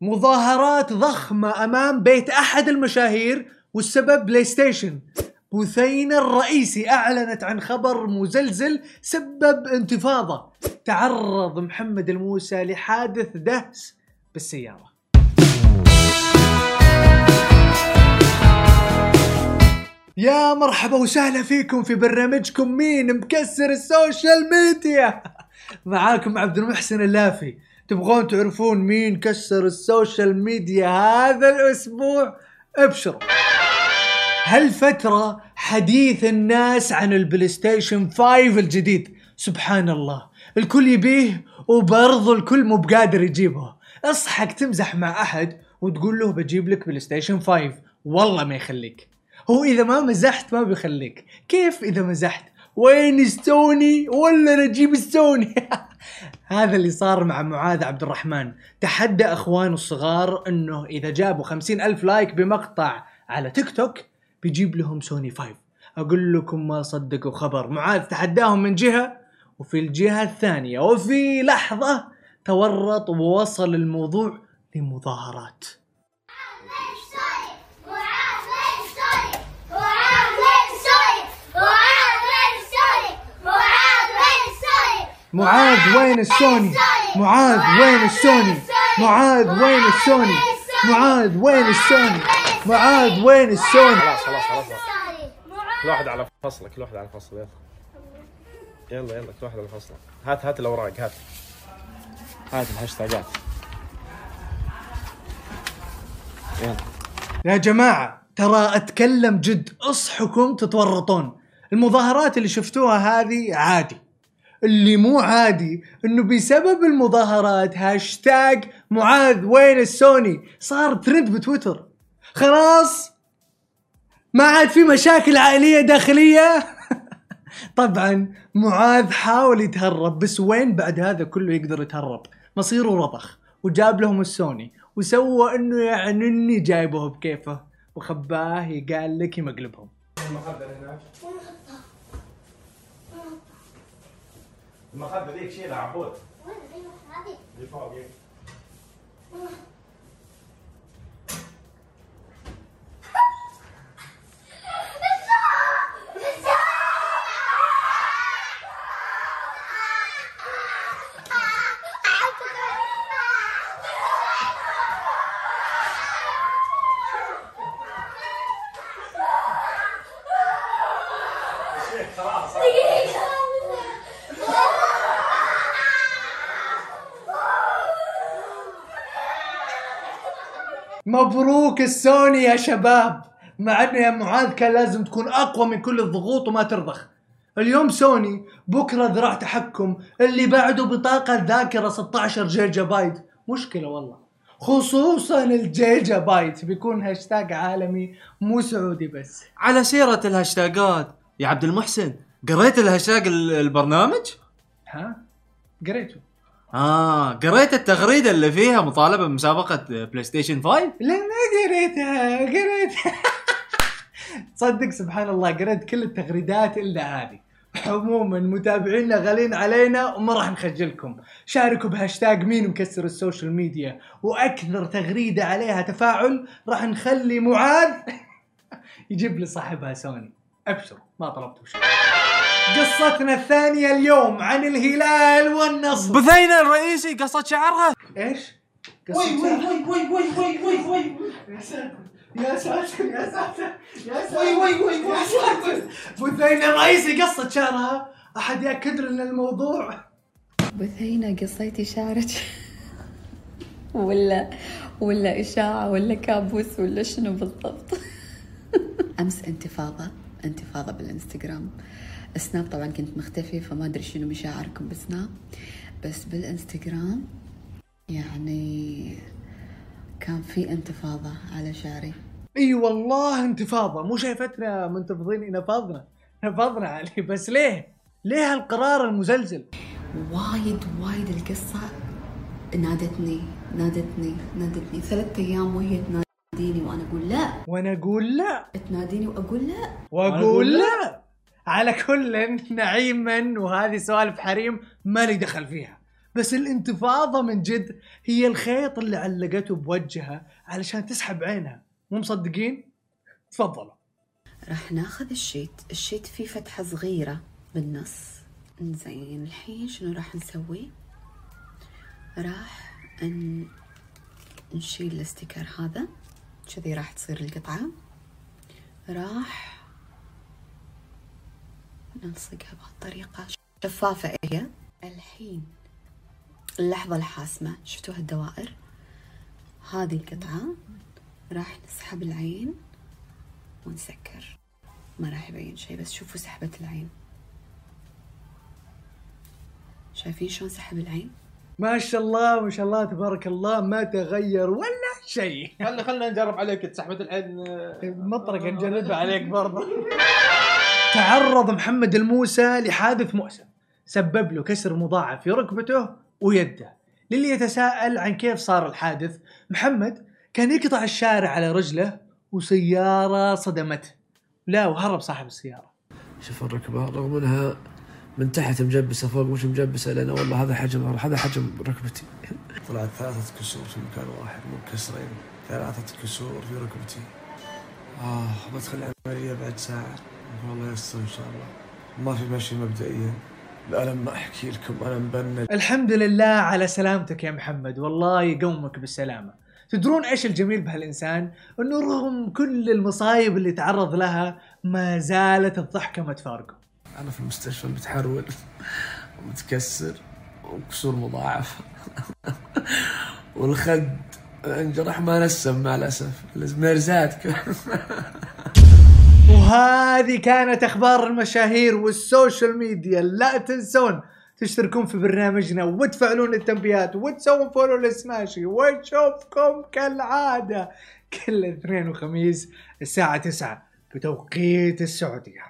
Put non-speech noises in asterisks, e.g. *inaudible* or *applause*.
مظاهرات ضخمة أمام بيت أحد المشاهير والسبب بلاي ستيشن بثينة الرئيسي أعلنت عن خبر مزلزل سبب انتفاضة. تعرض محمد الموسى لحادث دهس بالسيارة. يا مرحبا وسهلا فيكم في برنامجكم مين مكسر ال social media. *laughs* معاكم عبد المحسن اللافي. تبغون تعرفون مين كسر ال social media هذا الأسبوع؟ ابشروا. هالفترة حديث الناس عن البلاي ستيشن 5 الجديد. سبحان الله. الكل يبيه وبرضو الكل مو بقادر يجيبه. اصحك تمزح مع أحد وتقول له بجيب لك بلاي ستيشن 5 والله ما يخليك. هو إذا ما مزحت ما بيخليك. كيف إذا مزحت؟ وين سوني؟ ولا نجيب سوني؟ *laughs* هذا اللي صار مع معاذ عبد الرحمن. تحدى أخوانه الصغار إنه إذا جابوا خمسين ألف like بمقطع على تيك توك بيجيب لهم سوني 5 أقول لكم ما صدقوا خبر. معاذ تحداهم من جهة وفي الجهة الثانية. وفي لحظة تورط ووصل الموضوع لمظاهرات. معاذ وين السوني؟ معاذ وين السوني؟ معاذ وين السوني؟ معاذ وين السوني؟ معاذ وين السوني؟ خلاص خلاص خلاص. كل واحد على فصله كل واحد على فصله. يلا يلا يلا كل واحد على فصله. هات هات الأوراق هات. هات الهاشتاجات. يلا. يا جماعة ترى أتكلم جد اصحكم تتورطون. المظاهرات اللي شفتوها هذه عادي. اللي مو عادي إنه بسبب المظاهرات هاشتاج معاذ وين السوني؟ صار ترند بتويتر. خلاص؟ ما عاد في مشاكل عائلية داخلية؟ *laughs* طبعا معاذ حاول يتهرب بس وين بعد هذا كله يقدر يتهرب؟ مصيره رضخ وجاب لهم السوني وسوى إنه يعني إني جايبه بكيفه. وخباه قال لك يمقلبهم. المخدة ديك شيء لعبوت. وين دي المخدة دي؟ فوق فوق مبروك السوني يا شباب. مع إنه يا معاذ كان لازم تكون أقوى من كل الضغوط وما ترضخ. اليوم سوني بكرة ذراع تحكم. اللي بعده بطاقة ذاكره 16 جيجا بايت. مشكلة والله. خصوصا الجيجا بايت. بيكون هاشتاج عالمي. مو سعودي بس. على سيرة الهاشتاجات. يا عبد المحسن قريت الهاشتاج ال- البرنامج؟ ها؟ قريته. آه قريت التغريدة اللي فيها مطالبة بمسابقة بلاي ستيشن 5 لا ما قريتها قريت. تصدق سبحان الله قريت كل التغريدات إلا هذه. عموما متابعينا غالين علينا وما راح نخجلكم. شاركوا بهاشتاج مين مكسر ال social media. وأكثر تغريدة عليها تفاعل راح نخلي معاذ *laughs* يجيب لي صاحبها سوني. أبشروا ما طلبتوا شيء. قصتنا الثانية اليوم عن الهلال والنصر. بثينة الرئيسي قصت شعرها. إيش؟ وي وي وي وي وي وي وي وي. يا ساتر يا ساتر يا ساتر يا ساتر. وي وي وي وي. يا ساتر. بثينة الرئيسي قصة شعرها. أحد يأكد لنا الموضوع؟ بثينة قصيتي شعرك. ولا ولا إشاعة ولا كابوس ولا شنو بالضبط. أمس انتفاضة انتفاضة بالإنستغرام. سناب طبعا كنت مختفي فما أدري شنو مشاعركم بسناب بس بالإنستغرام يعني كان في انتفاضة على شعري. إي والله انتفاضة. مو شايفتنا منتفضين نفضنا نفضنا عليه بس ليه؟ ليه هالقرار المزلزل؟ وايد وايد القصة نادتني نادتني نادتني. ثلاثة أيام وهي تناديني وأنا أقول لا. وأنا أقول لا. تناديني وأقول لا. وأقول لا. على كل نعيما وهذه سوالف حريم مالي دخل فيها. بس الانتفاضة من جد هي الخيط اللي علقته بوجهها علشان تسحب عينها. مو مصدقين؟ تفضلوا راح ناخذ ال sheet. ال sheet فيه فتحة صغيرة بالنص. زين الحين شنو راح نسوي؟ راح ان نشيل ال sticker هذا. كذي راح تصير القطعة. راح نلصقها بهالطريقة. شفافة هي. الحين اللحظة الحاسمة. شفتوا هالدوائر؟ هذه القطعة راح نسحب العين ونسكر. ما راح يبين شيء بس شوفوا سحبة العين. شايفين شلون سحب العين؟ ما شاء الله ما شاء الله تبارك الله. ما تغير ولا شيء. خلي خلينا نجرب عليك. سحبة العين المطرقة نجربها عليك برضه. *laughs* تعرض محمد الموسى لحادث مؤسف سبب له كسر مضاعف في ركبته ويده. للي يتساءل عن كيف صار الحادث محمد كان يقطع الشارع على رجله وسيارة صدمته لا وهرب صاحب السيارة. شوف الركبة رغم إنها من تحت مجبسة فوق مش مجبسة لأن والله هذا حجم هذا حجم ركبتي. طلعت ثلاثة كسور في مكان واحد مو كسرين ثلاثة كسور في ركبتي. آه بدخل العملية بعد ساعة. والله يستر إن شاء الله. ما في مشي مبدئيا. الألم ما أحكي لكم أنا مبند الحمد لله على سلامتك يا محمد. والله يقومك بالسلامة تدرون إيش الجميل بهالإنسان؟ إنه رغم كل المصايب اللي تعرض لها ما زالت الضحكة ما تفارقه. أنا في المستشفى متحرول ومتكسر وكسور مضاعف. والخد إنجرح ما نسم مع الأسف. الزميرزات وهذه كانت أخبار المشاهير والسوشيال ميديا. لا تنسون تشتركون في برنامجنا وتفعلون التنبيهات وتسوون فولو لسماشي ونشوفكم كالعادة كل اثنين وخميس الساعة 9 بتوقيت السعودية.